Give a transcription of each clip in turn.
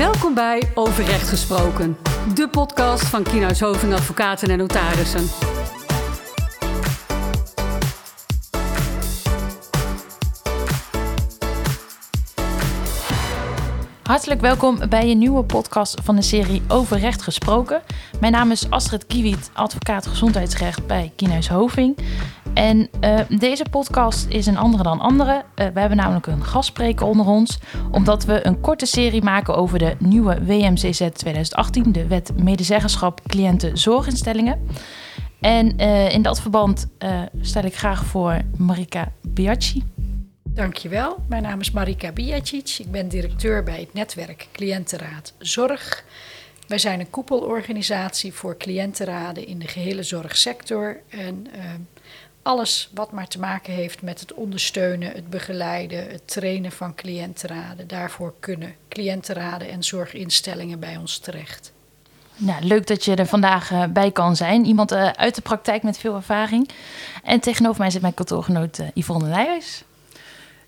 Welkom bij Overrecht Gesproken, de podcast van Kienhuis Hoving Advocaten en Notarissen. Hartelijk welkom bij een nieuwe podcast van de serie Over Recht Gesproken. Mijn naam is Astrid Kiewiet, advocaat gezondheidsrecht bij Kienhuis Hoving. En uh, deze podcast is een andere dan andere. Uh, we hebben namelijk een gastspreker onder ons, omdat we een korte serie maken over de nieuwe WMCZ 2018, de Wet Medezeggenschap Cliënten Zorginstellingen. En uh, in dat verband stel ik graag voor Marika Biaggi. Dankjewel. Mijn naam is Marika Bijacic. Ik ben directeur bij het netwerk Cliëntenraad Zorg. Wij zijn een koepelorganisatie voor cliëntenraden in de gehele zorgsector. En alles wat maar te maken heeft met het ondersteunen, het begeleiden, het trainen van cliëntenraden. Daarvoor kunnen cliëntenraden en zorginstellingen bij ons terecht. Nou, leuk dat je er vandaag uh, bij kan zijn. Iemand uh, uit de praktijk met veel ervaring. En tegenover mij zit mijn kantoorgenoot uh, Yvonne Nijhuis.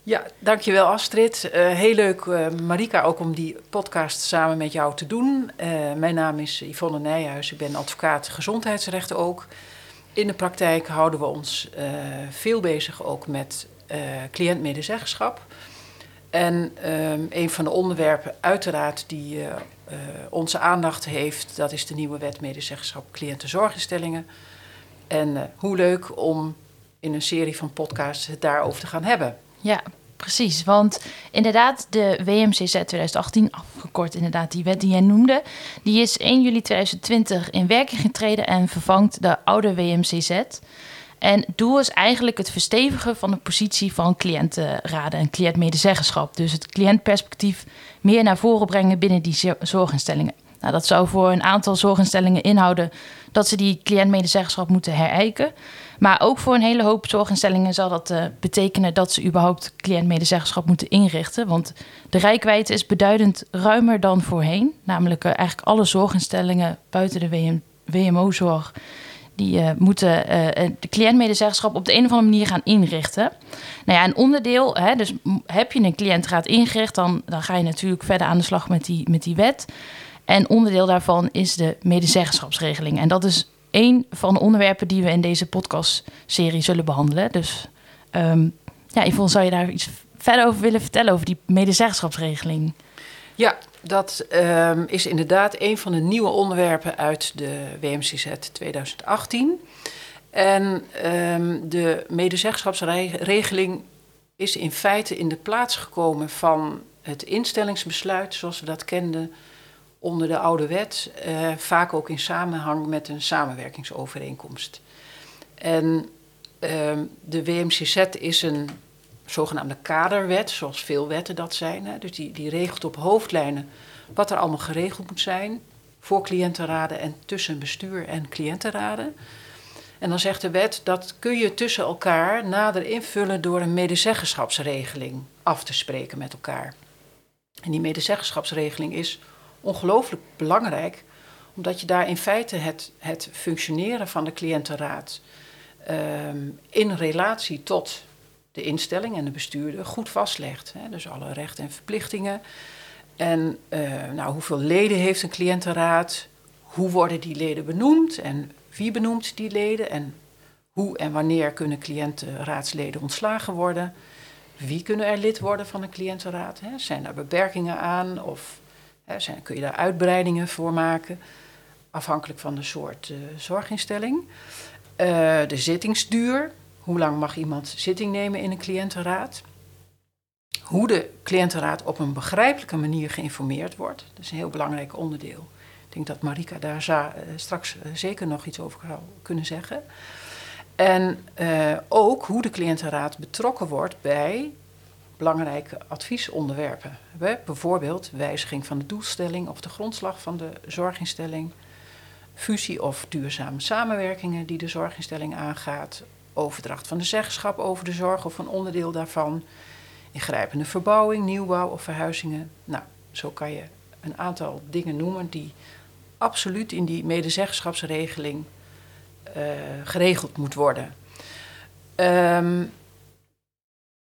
Ja, dankjewel Astrid. Uh, heel leuk, uh, Marika, ook om die podcast samen met jou te doen. Uh, mijn naam is Yvonne Nijhuis, ik ben advocaat gezondheidsrecht ook. In de praktijk houden we ons veel bezig ook met cliëntmedezeggenschap. En een van de onderwerpen uiteraard die onze aandacht heeft, dat is de nieuwe wet medezeggenschap cliëntenzorginstellingen. En hoe leuk om in een serie van podcasts het daarover te gaan hebben. Ja, precies. Want inderdaad, de WMCZ 2018, afgekort inderdaad die wet die jij noemde, die is 1 juli 2020 in werking getreden en vervangt de oude WMCZ. En doel is eigenlijk het verstevigen van de positie van cliëntenraden en cliëntmedezeggenschap. Dus het cliëntperspectief meer naar voren brengen binnen die zorginstellingen. Nou, dat zou voor een aantal zorginstellingen inhouden dat ze die cliëntmedezeggenschap moeten herijken. Maar ook voor een hele hoop zorginstellingen zal dat uh, betekenen dat ze überhaupt cliëntmedezeggenschap moeten inrichten. Want de rijkwijde is beduidend ruimer dan voorheen. Namelijk uh, eigenlijk alle zorginstellingen buiten de WM, WMO-zorg. Die uh, moeten de cliëntmedezeggenschap op de een of andere manier gaan inrichten. Nou ja, een onderdeel, hè, dus heb je een cliëntraad ingericht, dan, dan ga je natuurlijk verder aan de slag met die, met die wet. En onderdeel daarvan is de medezeggenschapsregeling. En dat is één van de onderwerpen die we in deze podcastserie zullen behandelen. Dus um, ja, Yvonne, zou je daar iets verder over willen vertellen over die medezeggenschapsregeling? Ja, dat um, is inderdaad een van de nieuwe onderwerpen uit de WMCZ 2018. En um, de medezeggenschapsregeling is in feite in de plaats gekomen van het instellingsbesluit zoals we dat kenden onder de oude wet, uh, vaak ook in samenhang met een samenwerkingsovereenkomst. En uh, de WMCZ is een zogenaamde kaderwet, zoals veel wetten dat zijn. Hè. Dus die, die regelt op hoofdlijnen wat er allemaal geregeld moet zijn voor cliëntenraden en tussen bestuur en cliëntenraden. En dan zegt de wet dat kun je tussen elkaar nader invullen door een medezeggenschapsregeling af te spreken met elkaar. En die medezeggenschapsregeling is ongelooflijk belangrijk, omdat je daar in feite het, het functioneren van de cliëntenraad um, in relatie tot de instelling en de bestuurder goed vastlegt. Hè? Dus alle rechten en verplichtingen. En uh, nou, hoeveel leden heeft een cliëntenraad? Hoe worden die leden benoemd? En wie benoemt die leden? En hoe en wanneer kunnen cliëntenraadsleden ontslagen worden? Wie kunnen er lid worden van een cliëntenraad? Hè? Zijn er beperkingen aan? Of zijn, kun je daar uitbreidingen voor maken, afhankelijk van de soort uh, zorginstelling. Uh, de zittingsduur, hoe lang mag iemand zitting nemen in een cliëntenraad? Hoe de cliëntenraad op een begrijpelijke manier geïnformeerd wordt, dat is een heel belangrijk onderdeel. Ik denk dat Marika daar straks zeker nog iets over zou kunnen zeggen. En ook hoe de cliëntenraad betrokken wordt bij belangrijke adviesonderwerpen. We, bijvoorbeeld wijziging van de doelstelling of de grondslag van de zorginstelling, fusie of duurzame samenwerkingen die de zorginstelling aangaat, overdracht van de zeggenschap over de zorg of een onderdeel daarvan, ingrijpende verbouwing, nieuwbouw of verhuizingen. Nou, zo kan je een aantal dingen noemen die absoluut in die medezeggenschapsregeling uh, geregeld moet worden. Um,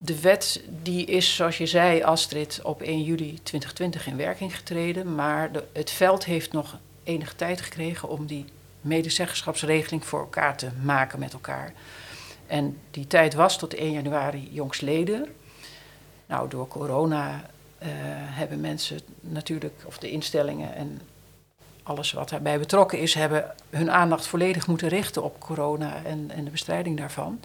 De wet die is, zoals je zei, Astrid, op 1 juli 2020 in werking getreden. Maar de, het veld heeft nog enige tijd gekregen om die medezeggenschapsregeling voor elkaar te maken met elkaar. En die tijd was tot 1 januari jongstleden. Nou, door corona uh, hebben mensen natuurlijk, of de instellingen en alles wat daarbij betrokken is, hebben hun aandacht volledig moeten richten op corona en, en de bestrijding daarvan.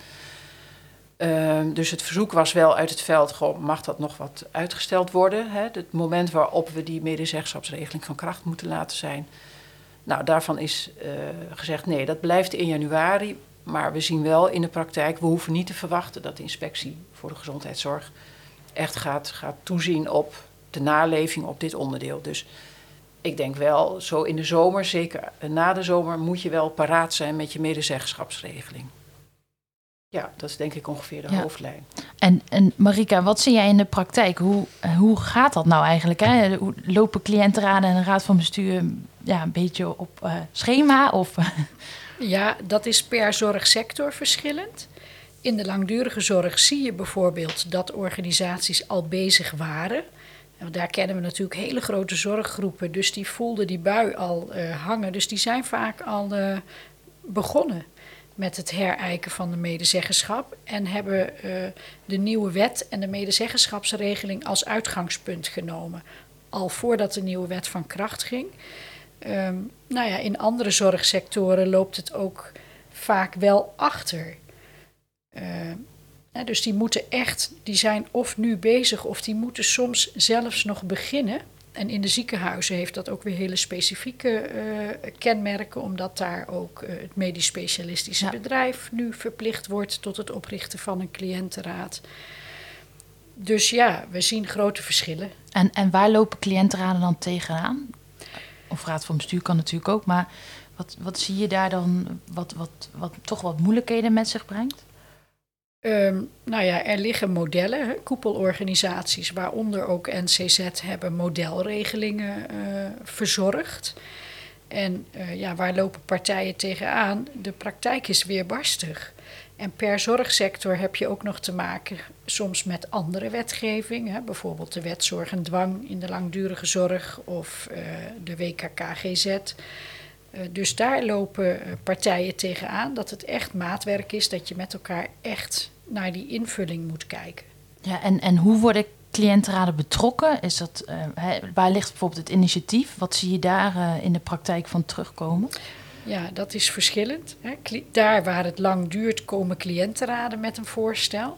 Uh, dus het verzoek was wel uit het veld, mag dat nog wat uitgesteld worden? Hè? Het moment waarop we die medezeggenschapsregeling van kracht moeten laten zijn. Nou, daarvan is uh, gezegd, nee, dat blijft in januari. Maar we zien wel in de praktijk, we hoeven niet te verwachten dat de inspectie voor de gezondheidszorg echt gaat, gaat toezien op de naleving op dit onderdeel. Dus ik denk wel, zo in de zomer, zeker na de zomer, moet je wel paraat zijn met je medezeggenschapsregeling. Ja, dat is denk ik ongeveer de hoofdlijn. En, en Marika, wat zie jij in de praktijk? Hoe, hoe gaat dat nou eigenlijk? Hè? Hoe lopen cliëntenraden en een raad van bestuur ja, een beetje op uh, schema? Of? Ja, dat is per zorgsector verschillend. In de langdurige zorg zie je bijvoorbeeld dat organisaties al bezig waren. Daar kennen we natuurlijk hele grote zorggroepen, dus die voelden die bui al uh, hangen. Dus die zijn vaak al uh, begonnen met het herijken van de medezeggenschap en hebben uh, de nieuwe wet en de medezeggenschapsregeling als uitgangspunt genomen. Al voordat de nieuwe wet van kracht ging. Um, nou ja, in andere zorgsectoren loopt het ook vaak wel achter. Uh, dus die moeten echt, die zijn of nu bezig of die moeten soms zelfs nog beginnen. En in de ziekenhuizen heeft dat ook weer hele specifieke uh, kenmerken, omdat daar ook uh, het medisch specialistische ja. bedrijf nu verplicht wordt tot het oprichten van een cliëntenraad. Dus ja, we zien grote verschillen. En, en waar lopen cliëntenraden dan tegenaan? Of raad van bestuur kan natuurlijk ook, maar wat, wat zie je daar dan wat, wat, wat toch wat moeilijkheden met zich brengt? Um, nou ja, er liggen modellen, koepelorganisaties, waaronder ook NCZ, hebben modelregelingen uh, verzorgd. En uh, ja, waar lopen partijen tegenaan? De praktijk is weerbarstig. En per zorgsector heb je ook nog te maken soms met andere wetgeving. Hè, bijvoorbeeld de wet zorg en dwang in de langdurige zorg of uh, de WKKGZ. Dus daar lopen partijen tegenaan dat het echt maatwerk is, dat je met elkaar echt naar die invulling moet kijken. Ja, en, en hoe worden cliëntenraden betrokken? Is dat, uh, he, waar ligt bijvoorbeeld het initiatief? Wat zie je daar uh, in de praktijk van terugkomen? Ja, dat is verschillend. Hè. Daar waar het lang duurt, komen cliëntenraden met een voorstel.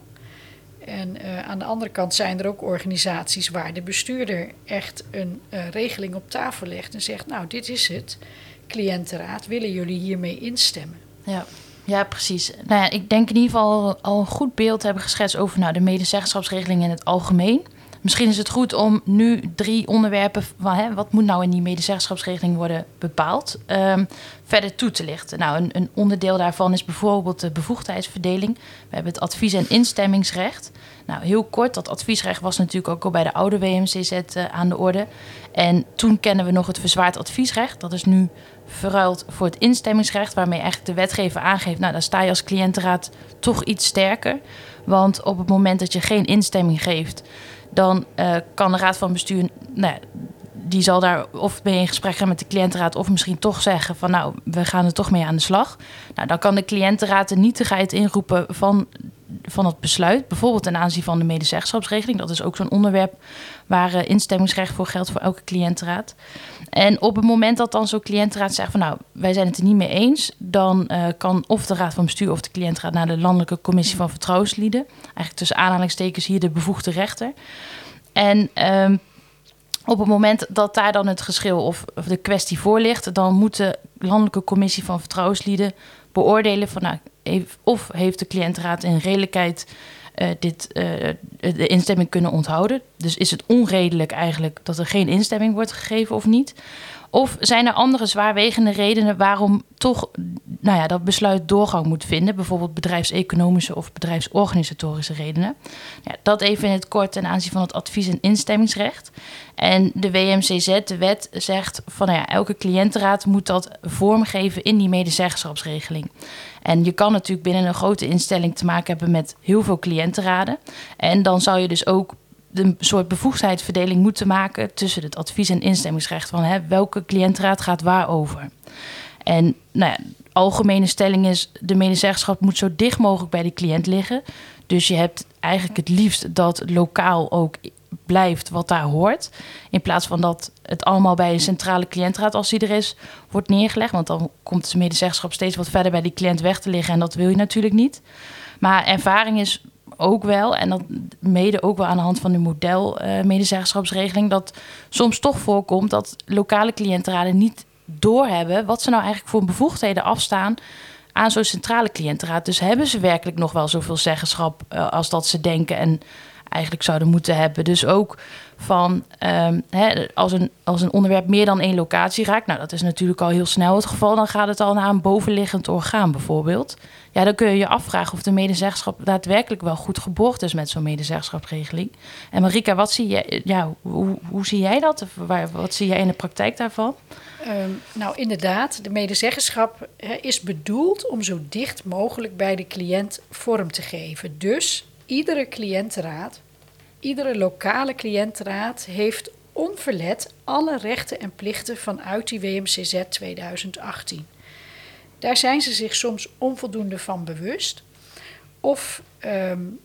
En uh, aan de andere kant zijn er ook organisaties waar de bestuurder echt een regeling op tafel legt en zegt: Nou, dit is het. Cliëntenraad, willen jullie hiermee instemmen? Ja. Ja, precies. Nou ja, ik denk in ieder geval al een goed beeld hebben geschetst over nou, de medezeggenschapsregeling in het algemeen. Misschien is het goed om nu drie onderwerpen hè, wat moet nou in die medezeggenschapsregeling worden bepaald, um, verder toe te lichten. Nou, een, een, onderdeel daarvan is bijvoorbeeld de bevoegdheidsverdeling. We hebben het advies- en instemmingsrecht. Nou, heel kort, dat adviesrecht was natuurlijk ook al bij de oude WMCZ uh, aan de orde. En toen kennen we nog het verzwaard adviesrecht. Dat is nu verruild voor het instemmingsrecht, waarmee eigenlijk de wetgever aangeeft, nou dan sta je als cliëntenraad toch iets sterker. Want op het moment dat je geen instemming geeft, dan uh, kan de raad van bestuur, nou die zal daar of mee in gesprek gaan met de cliëntenraad, of misschien toch zeggen van nou, we gaan er toch mee aan de slag. Nou, dan kan de cliëntenraad de nietigheid inroepen van, van het besluit, bijvoorbeeld ten aanzien van de medezeggenschapsregeling. Dat is ook zo'n onderwerp waar uh, instemmingsrecht voor geldt voor elke cliëntenraad. En op het moment dat dan zo'n cliëntenraad zegt van nou, wij zijn het er niet mee eens, dan uh, kan of de raad van bestuur of de cliëntenraad naar de landelijke commissie van vertrouwenslieden. Eigenlijk tussen aanhalingstekens hier de bevoegde rechter. En um, op het moment dat daar dan het geschil of, de kwestie voor ligt, dan moet de landelijke commissie van vertrouwenslieden beoordelen van nou, of heeft de cliëntenraad in redelijkheid uh, dit, uh, de instemming kunnen onthouden. Dus is het onredelijk eigenlijk dat er geen instemming wordt gegeven of niet? Of zijn er andere zwaarwegende redenen waarom toch nou ja, dat besluit doorgang moet vinden? Bijvoorbeeld bedrijfseconomische of bedrijfsorganisatorische redenen. Ja, dat even in het kort ten aanzien van het advies- en instemmingsrecht. En de WMCZ, de wet, zegt van nou ja, elke cliëntenraad moet dat vormgeven in die medezeggenschapsregeling. En je kan natuurlijk binnen een grote instelling te maken hebben met heel veel cliëntenraden. En dan zou je dus ook een soort bevoegdheidsverdeling moeten maken tussen het advies- en instemmingsrecht van hè, welke cliëntenraad gaat waarover. En nou ja, algemene stelling is: de medezeggenschap moet zo dicht mogelijk bij de cliënt liggen. Dus je hebt eigenlijk het liefst dat lokaal ook blijft wat daar hoort. In plaats van dat het allemaal bij een centrale cliëntraad, als die er is, wordt neergelegd. Want dan komt de medezeggenschap steeds wat verder bij die cliënt weg te liggen. En dat wil je natuurlijk niet. Maar ervaring is ook wel, en dat mede ook wel aan de hand van de model uh, medezeggenschapsregeling, dat soms toch voorkomt dat lokale cliëntenraden niet doorhebben wat ze nou eigenlijk voor bevoegdheden afstaan aan zo'n centrale cliëntenraad. Dus hebben ze werkelijk nog wel zoveel zeggenschap uh, als dat ze denken en eigenlijk zouden moeten hebben. Dus ook van um, hè, als, een, als een onderwerp meer dan één locatie raakt, nou dat is natuurlijk al heel snel het geval, dan gaat het al naar een bovenliggend orgaan bijvoorbeeld. Dan kun je je afvragen of de medezeggenschap daadwerkelijk wel goed geborgd is met zo'n medezeggenschapsregeling. En Marika, wat zie jij, ja, hoe, hoe zie jij dat? Of wat zie jij in de praktijk daarvan? Um, nou, inderdaad, de medezeggenschap is bedoeld om zo dicht mogelijk bij de cliënt vorm te geven. Dus iedere cliëntenraad, iedere lokale cliëntenraad heeft onverlet alle rechten en plichten vanuit die WMCZ 2018. Daar zijn ze zich soms onvoldoende van bewust. Of um,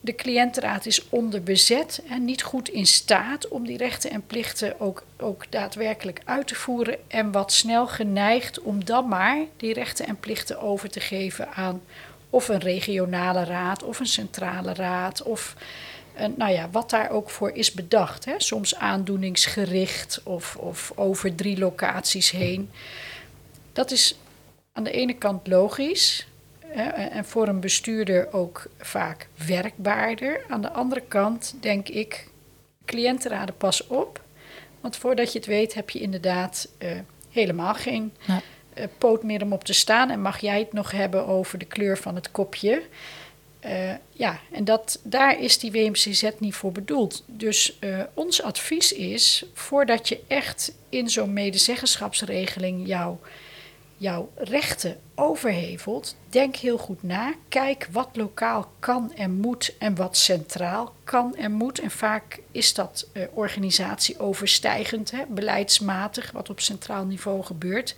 de cliëntenraad is onderbezet en niet goed in staat om die rechten en plichten ook, ook daadwerkelijk uit te voeren. En wat snel geneigd om dan maar die rechten en plichten over te geven aan of een regionale raad of een centrale raad of nou ja, wat daar ook voor is bedacht. Hè? Soms aandoeningsgericht of, of over drie locaties heen. Dat is aan de ene kant logisch hè, en voor een bestuurder ook vaak werkbaarder. Aan de andere kant denk ik, cliëntenraden pas op. Want voordat je het weet heb je inderdaad uh, helemaal geen... Ja uh, poot meer om op te staan. En mag jij het nog hebben over de kleur van het kopje? Uh, ja, en dat, daar is die WMCZ niet voor bedoeld. Dus uh, ons advies is, voordat je echt in zo'n medezeggenschapsregeling jouw, jouw rechten overhevelt, denk heel goed na. Kijk wat lokaal kan en moet en wat centraal kan en moet. En vaak is dat uh, organisatieoverstijgend, hè, beleidsmatig, wat op centraal niveau gebeurt.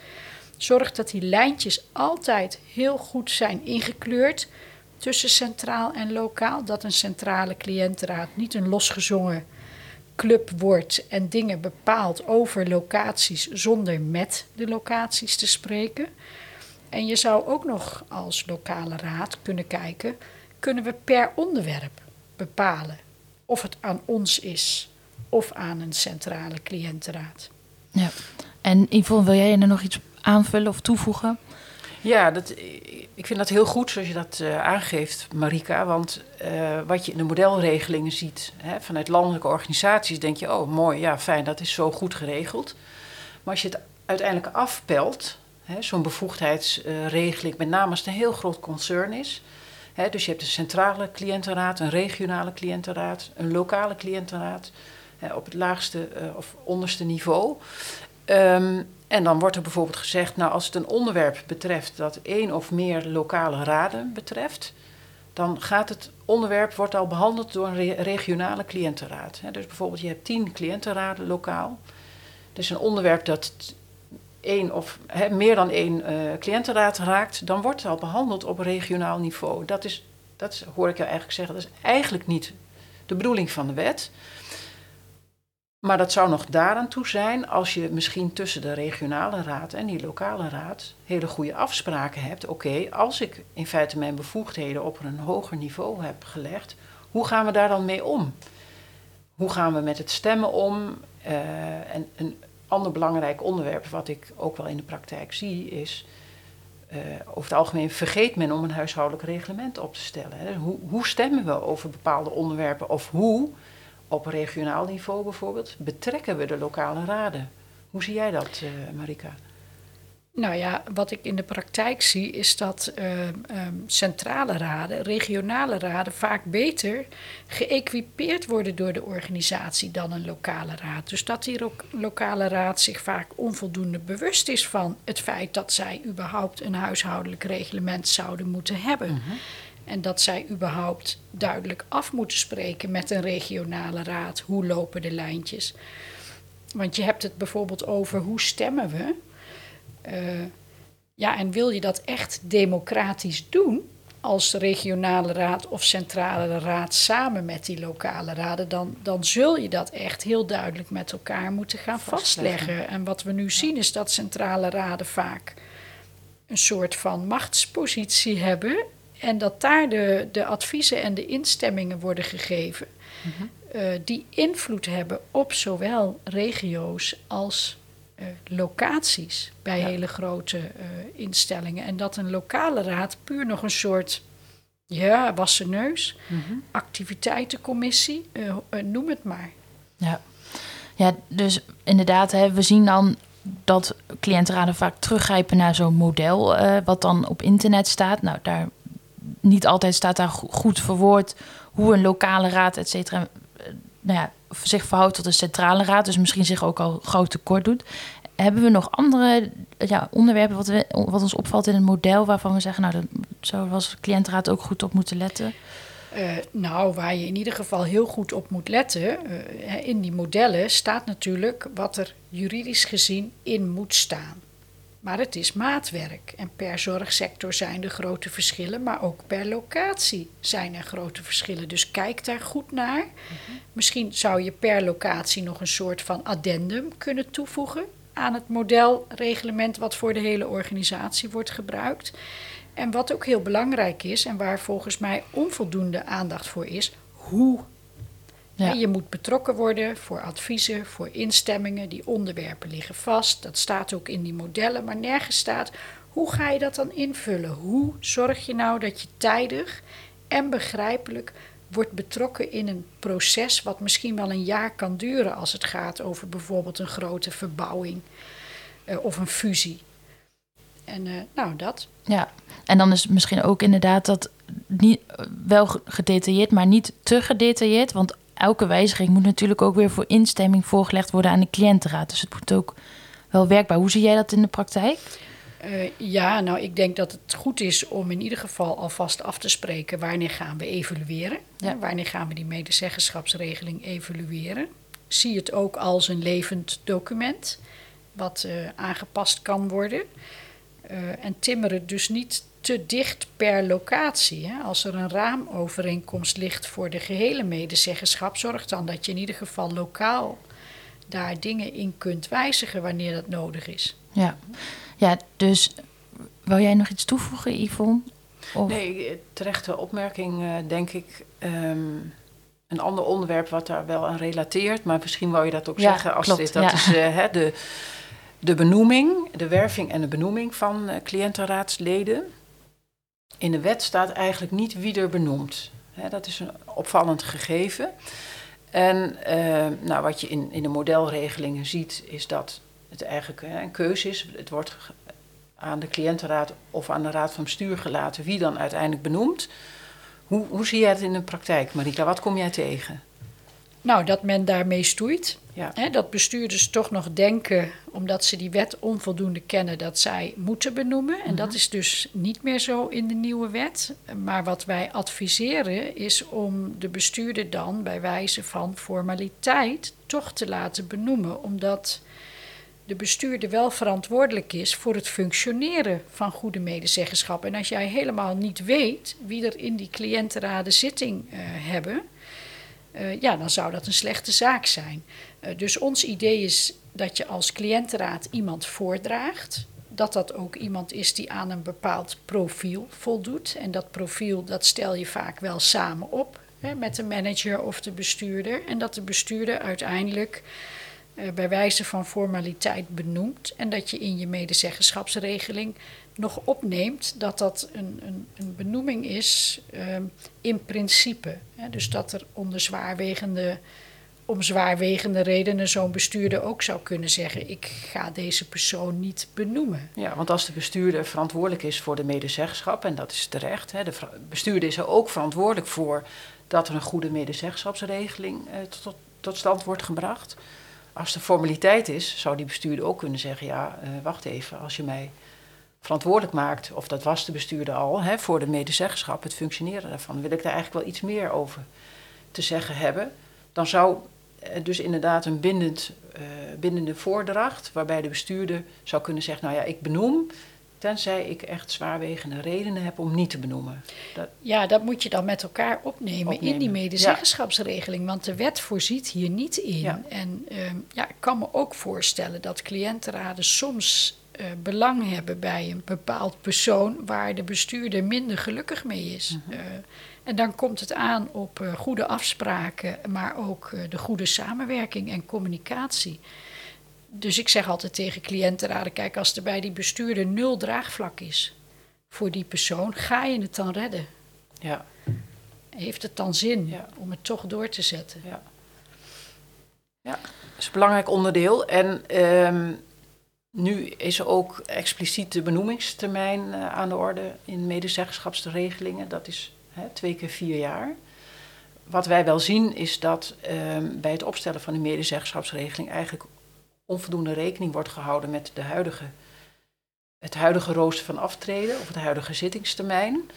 Zorg dat die lijntjes altijd heel goed zijn ingekleurd tussen centraal en lokaal. Dat een centrale cliëntenraad niet een losgezongen club wordt en dingen bepaalt over locaties zonder met de locaties te spreken. En je zou ook nog als lokale raad kunnen kijken, kunnen we per onderwerp bepalen of het aan ons is of aan een centrale cliëntenraad. Ja, en Yvonne, wil jij er nog iets aanvullen of toevoegen? Ja, dat, ik vind dat heel goed zoals je dat uh, aangeeft, Marika. Want uh, wat je in de modelregelingen ziet hè, vanuit landelijke organisaties, denk je: oh mooi, ja fijn, dat is zo goed geregeld. Maar als je het uiteindelijk afpelt, zo'n bevoegdheidsregeling, met name als het een heel groot concern is. Hè, dus je hebt een centrale cliëntenraad, een regionale cliëntenraad, een lokale cliëntenraad op het laagste uh, of onderste niveau. Um, en dan wordt er bijvoorbeeld gezegd, nou als het een onderwerp betreft dat één of meer lokale raden betreft, dan gaat het onderwerp wordt al behandeld door een regionale cliëntenraad. Dus bijvoorbeeld je hebt tien cliëntenraden lokaal. Dus een onderwerp dat één of meer dan één uh, cliëntenraad raakt, dan wordt het al behandeld op regionaal niveau. Dat is, dat hoor ik jou eigenlijk zeggen, dat is eigenlijk niet de bedoeling van de wet. Maar dat zou nog daaraan toe zijn als je misschien tussen de regionale raad en die lokale raad hele goede afspraken hebt. Oké, als ik in feite mijn bevoegdheden op een hoger niveau heb gelegd, hoe gaan we daar dan mee om? Hoe gaan we met het stemmen om? Uh, en een ander belangrijk onderwerp wat ik ook wel in de praktijk zie is. Uh, over het algemeen vergeet men om een huishoudelijk reglement op te stellen. Hoe, hoe stemmen we over bepaalde onderwerpen of hoe op regionaal niveau bijvoorbeeld, betrekken we de lokale raden Hoe zie jij dat, uh, Marika? Nou ja, wat ik in de praktijk zie is dat uh, um, centrale raden, regionale raden vaak beter geëquipeerd worden door de organisatie dan een lokale raad. Dus dat die lokale raad zich vaak onvoldoende bewust is van het feit dat zij überhaupt een huishoudelijk reglement zouden moeten hebben. Mhm. En dat zij überhaupt duidelijk af moeten spreken met een regionale raad. Hoe lopen de lijntjes? Want je hebt het bijvoorbeeld over hoe stemmen we. Uh, ja, en wil je dat echt democratisch doen als regionale raad of centrale raad samen met die lokale raden, dan, dan zul je dat echt heel duidelijk met elkaar moeten gaan vastleggen. En wat we nu zien is dat centrale raden vaak een soort van machtspositie hebben en dat daar de, de adviezen en de instemmingen worden gegeven, mhm. uh, die invloed hebben op zowel regio's als uh, locaties bij hele grote uh, instellingen. En dat een lokale raad puur nog een soort ja, wassen neus, mm -hmm. activiteitencommissie, noem het maar. Ja. ja, dus inderdaad, hè, we zien dan dat cliëntenraden vaak teruggrijpen naar zo'n model, wat dan op internet staat. Nou, daar niet altijd staat daar goed verwoord hoe een lokale raad, et cetera, eh, nou ja, zich verhoudt tot een centrale raad. Dus misschien zich ook al groot tekort doet. Hebben we nog andere ja, onderwerpen wat, we, wat ons opvalt in het model waarvan we zeggen, nou, dat zou was cliëntenraad ook goed op moeten letten? Uh, nou, waar je in ieder geval heel goed op moet letten, uh, in die modellen staat natuurlijk wat er juridisch gezien in moet staan. Maar het is maatwerk. En per zorgsector zijn er grote verschillen, maar ook per locatie zijn er grote verschillen. Dus kijk daar goed naar. Mhm. Misschien zou je per locatie nog een soort van addendum kunnen toevoegen aan het modelreglement wat voor de hele organisatie wordt gebruikt. En wat ook heel belangrijk is en waar volgens mij onvoldoende aandacht voor is, hoe ja. Je moet betrokken worden voor adviezen, voor instemmingen. Die onderwerpen liggen vast. Dat staat ook in die modellen, maar nergens staat hoe ga je dat dan invullen? Hoe zorg je nou dat je tijdig en begrijpelijk wordt betrokken in een proces wat misschien wel een jaar kan duren als het gaat over bijvoorbeeld een grote verbouwing uh, of een fusie. En uh, nou, dat. Ja, en dan is misschien ook inderdaad dat niet, wel gedetailleerd, maar niet te gedetailleerd. Want elke wijziging moet natuurlijk ook weer voor instemming voorgelegd worden aan de cliëntenraad. Dus het moet ook wel werkbaar. Hoe zie jij dat in de praktijk? Uh, ja, nou, ik denk dat het goed is om in ieder geval alvast af te spreken wanneer gaan we evalueren. Ja. Wanneer gaan we die medezeggenschapsregeling evalueren. Zie het ook als een levend document wat uh, aangepast kan worden. Uh, en timmer het dus niet te dicht per locatie. Hè? Als er een raamovereenkomst ligt voor de gehele medezeggenschap, zorg dan dat je in ieder geval lokaal daar dingen in kunt wijzigen wanneer dat nodig is. Ja, ja dus wil jij nog iets toevoegen, Yvonne? Of? Nee, terechte opmerking, uh, denk ik. Um, een ander onderwerp wat daar wel aan relateert, maar misschien wou je dat ook ja, zeggen als klopt, dit. Dat ja. is uh, de, de benoeming, de werving en de benoeming van uh, cliëntenraadsleden in de wet staat eigenlijk niet wie er benoemt. dat is een opvallend gegeven. En eh, nou, wat je in, in de modelregelingen ziet, is dat het eigenlijk een keuze is. Het wordt aan de cliëntenraad of aan de raad van bestuur gelaten wie dan uiteindelijk benoemt. Hoe, hoe zie jij het in de praktijk, Marika? Wat kom jij tegen? Nou, dat men daarmee stoeit. Ja. Hè, dat bestuurders toch nog denken, omdat ze die wet onvoldoende kennen, dat zij moeten benoemen. En dat mhm. is dus niet meer zo in de nieuwe wet. Maar wat wij adviseren is om de bestuurder dan bij wijze van formaliteit toch te laten benoemen. Omdat de bestuurder wel verantwoordelijk is voor het functioneren van goede medezeggenschap. En als jij helemaal niet weet wie er in die cliëntenraden zitting uh, hebben uh, ja, dan zou dat een slechte zaak zijn. Uh, dus ons idee is dat je als cliëntenraad iemand voordraagt. Dat dat ook iemand is die aan een bepaald profiel voldoet. En dat profiel dat stel je vaak wel samen op hè, met de manager of de bestuurder. En dat de bestuurder uiteindelijk uh, bij wijze van formaliteit benoemt. En dat je in je medezeggenschapsregeling nog opneemt dat dat een, een, een benoeming is um, in principe. Hè? Dus dat er onder zwaarwegende om zwaarwegende redenen zo'n bestuurder ook zou kunnen zeggen: ik ga deze persoon niet benoemen. Ja, want als de bestuurder verantwoordelijk is voor de medezeggenschap, en dat is terecht, hè, de bestuurder is er ook verantwoordelijk voor dat er een goede medezeggenschapsregeling eh, tot, tot stand wordt gebracht. Als de formaliteit is, zou die bestuurder ook kunnen zeggen: ja, uh, wacht even, als je mij verantwoordelijk maakt, of dat was de bestuurder al, hè, voor de medezeggenschap, het functioneren daarvan, wil ik daar eigenlijk wel iets meer over te zeggen hebben. Dan zou dus inderdaad een bindend, uh, bindende voordracht, waarbij de bestuurder zou kunnen zeggen: Nou ja, ik benoem, tenzij ik echt zwaarwegende redenen heb om niet te benoemen. Dat... Ja, dat moet je dan met elkaar opnemen, in die medezeggenschapsregeling, want de wet voorziet hier niet in. En uh, ja, ik kan me ook voorstellen dat cliëntenraden soms uh, belang hebben bij een bepaald persoon waar de bestuurder minder gelukkig mee is. Mm en dan komt het aan op uh, goede afspraken, maar ook de goede samenwerking en communicatie. Dus ik zeg altijd tegen cliëntenraden: kijk, als er bij die bestuurder nul draagvlak is voor die persoon, ga je het dan redden? Ja. Heeft het dan zin ja. om het toch door te zetten? Ja. ja, dat is een belangrijk onderdeel. En um, nu is ook expliciet de benoemingstermijn uh, aan de orde in medezeggenschapsregelingen. Dat is hè, twee keer vier jaar. Wat wij wel zien is dat um, bij het opstellen van de medezeggenschapsregeling eigenlijk onvoldoende rekening wordt gehouden met de huidige, het huidige rooster van aftreden of het huidige zittingstermijn.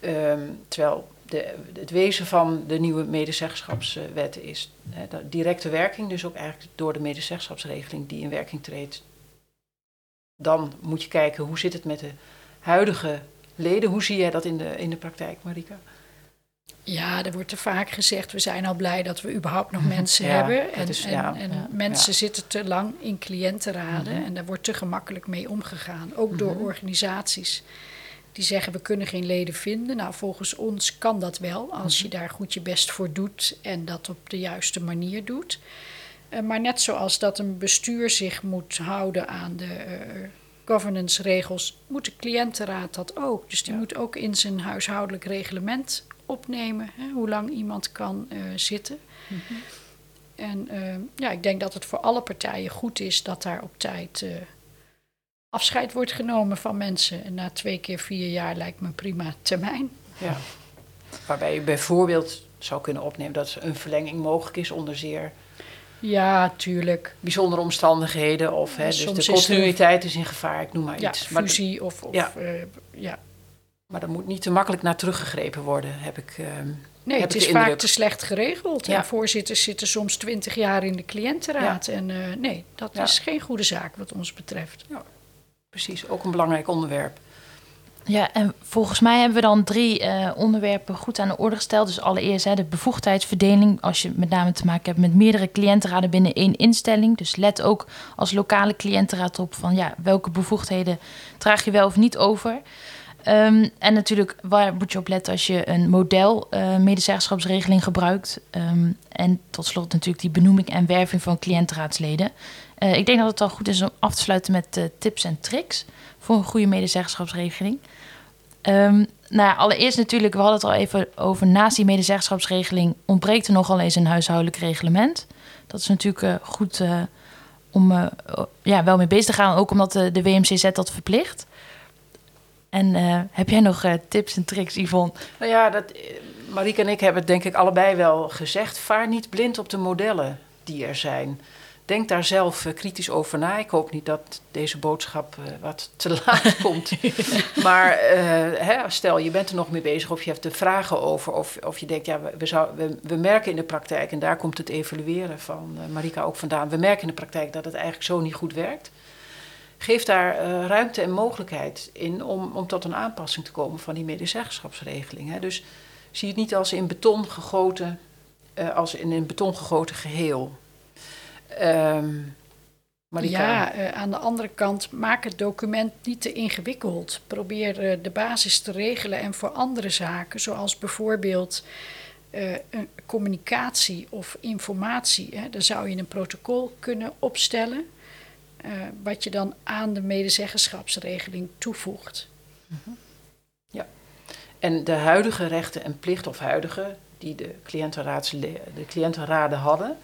Um, terwijl de, het wezen van de nieuwe medezeggenschapswet is hè, de directe werking, dus ook eigenlijk door de medezeggenschapsregeling die in werking treedt. Dan moet je kijken hoe zit het met de huidige leden. Hoe zie jij dat in de, in de praktijk, Marika? Ja, er wordt te vaak gezegd, we zijn al blij dat we überhaupt nog mensen hebben. En, is, ja, en, en mensen zitten te lang in cliëntenraden mhm. en daar wordt te gemakkelijk mee omgegaan. Ook door mhm. organisaties die zeggen, we kunnen geen leden vinden. Nou, volgens ons kan dat wel, als je mhm. daar goed je best voor doet en dat op de juiste manier doet. Uh, maar net zoals dat een bestuur zich moet houden aan de uh, governance regels, moet de cliëntenraad dat ook. Dus die moet ook in zijn huishoudelijk reglement opnemen, hè, hoe lang iemand kan uh, zitten. Mm -hmm. En uh, ja, ik denk dat het voor alle partijen goed is dat daar op tijd uh, afscheid wordt genomen van mensen. En na twee keer vier jaar lijkt me een prima termijn. Ja. Waarbij je bijvoorbeeld zou kunnen opnemen dat een verlenging mogelijk is onder zeer ja, tuurlijk. Bijzondere omstandigheden of hè, dus de continuïteit is, in gevaar, ik noem maar ja, iets. Fusie maar, of, of ja. Uh, ja. Maar daar moet niet te makkelijk naar teruggegrepen worden, heb ik. Uh, nee, heb het is vaak te slecht geregeld. Ja. En voorzitters zitten soms twintig jaar in de cliëntenraad. En uh, nee, dat is geen goede zaak wat ons betreft. Precies, ook een belangrijk onderwerp. Ja, en volgens mij hebben we dan drie uh, onderwerpen goed aan de orde gesteld. Dus allereerst hè, de bevoegdheidsverdeling. Als je met name te maken hebt met meerdere cliëntenraden binnen één instelling. Dus let ook als lokale cliëntenraad op van ja, welke bevoegdheden draag je wel of niet over. Um, en natuurlijk, waar moet je op letten als je een model uh, medezeggenschapsregeling gebruikt? Um, en tot slot natuurlijk die benoeming en werving van cliëntenraadsleden. Uh, ik denk dat het al goed is om af te sluiten met tips en tricks voor een goede medezeggenschapsregeling. Um, nou allereerst natuurlijk, we hadden het al even over, naast die medezeggenschapsregeling ontbreekt er nogal eens een huishoudelijk reglement. Dat is natuurlijk uh, goed uh, om uh, ja, wel mee bezig te gaan, ook omdat de, de WMCZ dat verplicht. En heb jij nog tips en tricks, Yvonne? Nou ja, dat, Marieke en ik hebben het denk ik allebei wel gezegd. Vaar niet blind op de modellen die er zijn denk daar zelf uh, kritisch over na. Ik hoop niet dat deze boodschap uh, wat te laat komt. maar uh, hè, stel, je bent er nog mee bezig of je hebt er vragen over. Of, of je denkt, ja, we, we, merken in de praktijk, en daar komt het evalueren van Marika ook vandaan. We merken in de praktijk dat het eigenlijk zo niet goed werkt. Geef daar ruimte en mogelijkheid in om, om tot een aanpassing te komen van die medezeggenschapsregeling. Hè. Dus zie het niet als in beton gegoten, als in een beton gegoten geheel. Um, ja, uh, aan de andere kant, maak het document niet te ingewikkeld. Probeer uh, de basis te regelen en voor andere zaken, zoals bijvoorbeeld uh, communicatie of informatie, hè, dan zou je een protocol kunnen opstellen, wat je dan aan de medezeggenschapsregeling toevoegt. -hmm. Ja, en de huidige rechten en plichten, of huidige, die de cliëntenraden hadden,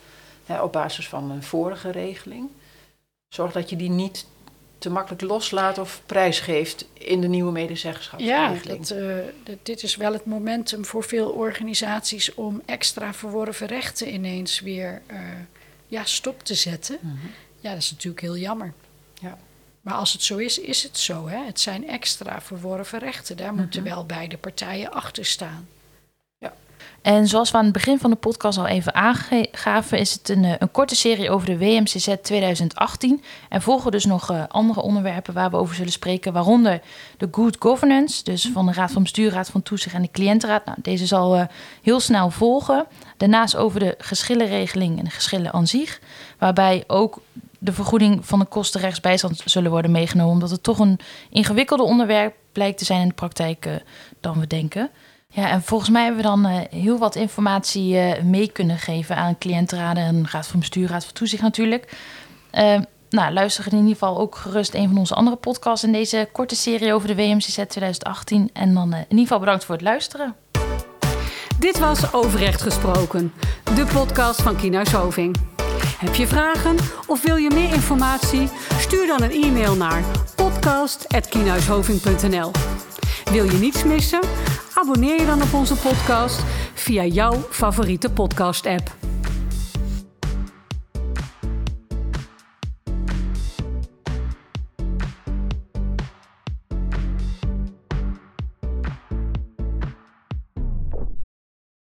hè, op basis van een vorige regeling. Zorg dat je die niet te makkelijk loslaat of prijsgeeft in de nieuwe Ja, medezeggenschapsregeling. dat, eh, dat- dit is wel het momentum voor veel organisaties om extra verworven rechten ineens weer eh, ja, stop te zetten. Mhm. Ja, dat is natuurlijk heel jammer. Ja. Maar als het zo is, is het zo. Hè? Het zijn extra verworven rechten. Daar moeten Mhm. wel beide partijen achter staan. En zoals we aan het begin van de podcast al even aangaven, is het een, eh, een korte serie over de WMCZ 2018. Er volgen dus nog eh, andere onderwerpen waar we over zullen spreken, waaronder de good governance, dus van de Raad van Bestuur, Raad van Toezicht en de Cliëntenraad. Nou, deze zal eh, heel snel volgen. Daarnaast over de geschillenregeling en de geschillen aan zich, waarbij ook de vergoeding van de kosten rechtsbijstand zullen worden meegenomen, omdat het toch een ingewikkelder onderwerp blijkt te zijn in de praktijk dan we denken. Ja, en volgens mij hebben we dan eh, heel wat informatie eh, mee kunnen geven aan cliëntenraden en raad van bestuur, raad van toezicht natuurlijk. Eh, nou, luister in ieder geval ook gerust een van onze andere podcasts in deze korte serie over de WMCZ 2018. En dan eh, in ieder geval bedankt voor het luisteren. Dit was Overrecht Gesproken, de podcast van Kienhuis Hoving. Heb je vragen of wil je meer informatie? Stuur dan een e-mail naar podcast.kienhuishoving.nl Wil je niets missen? Abonneer je dan op onze podcast via jouw favoriete podcast-app.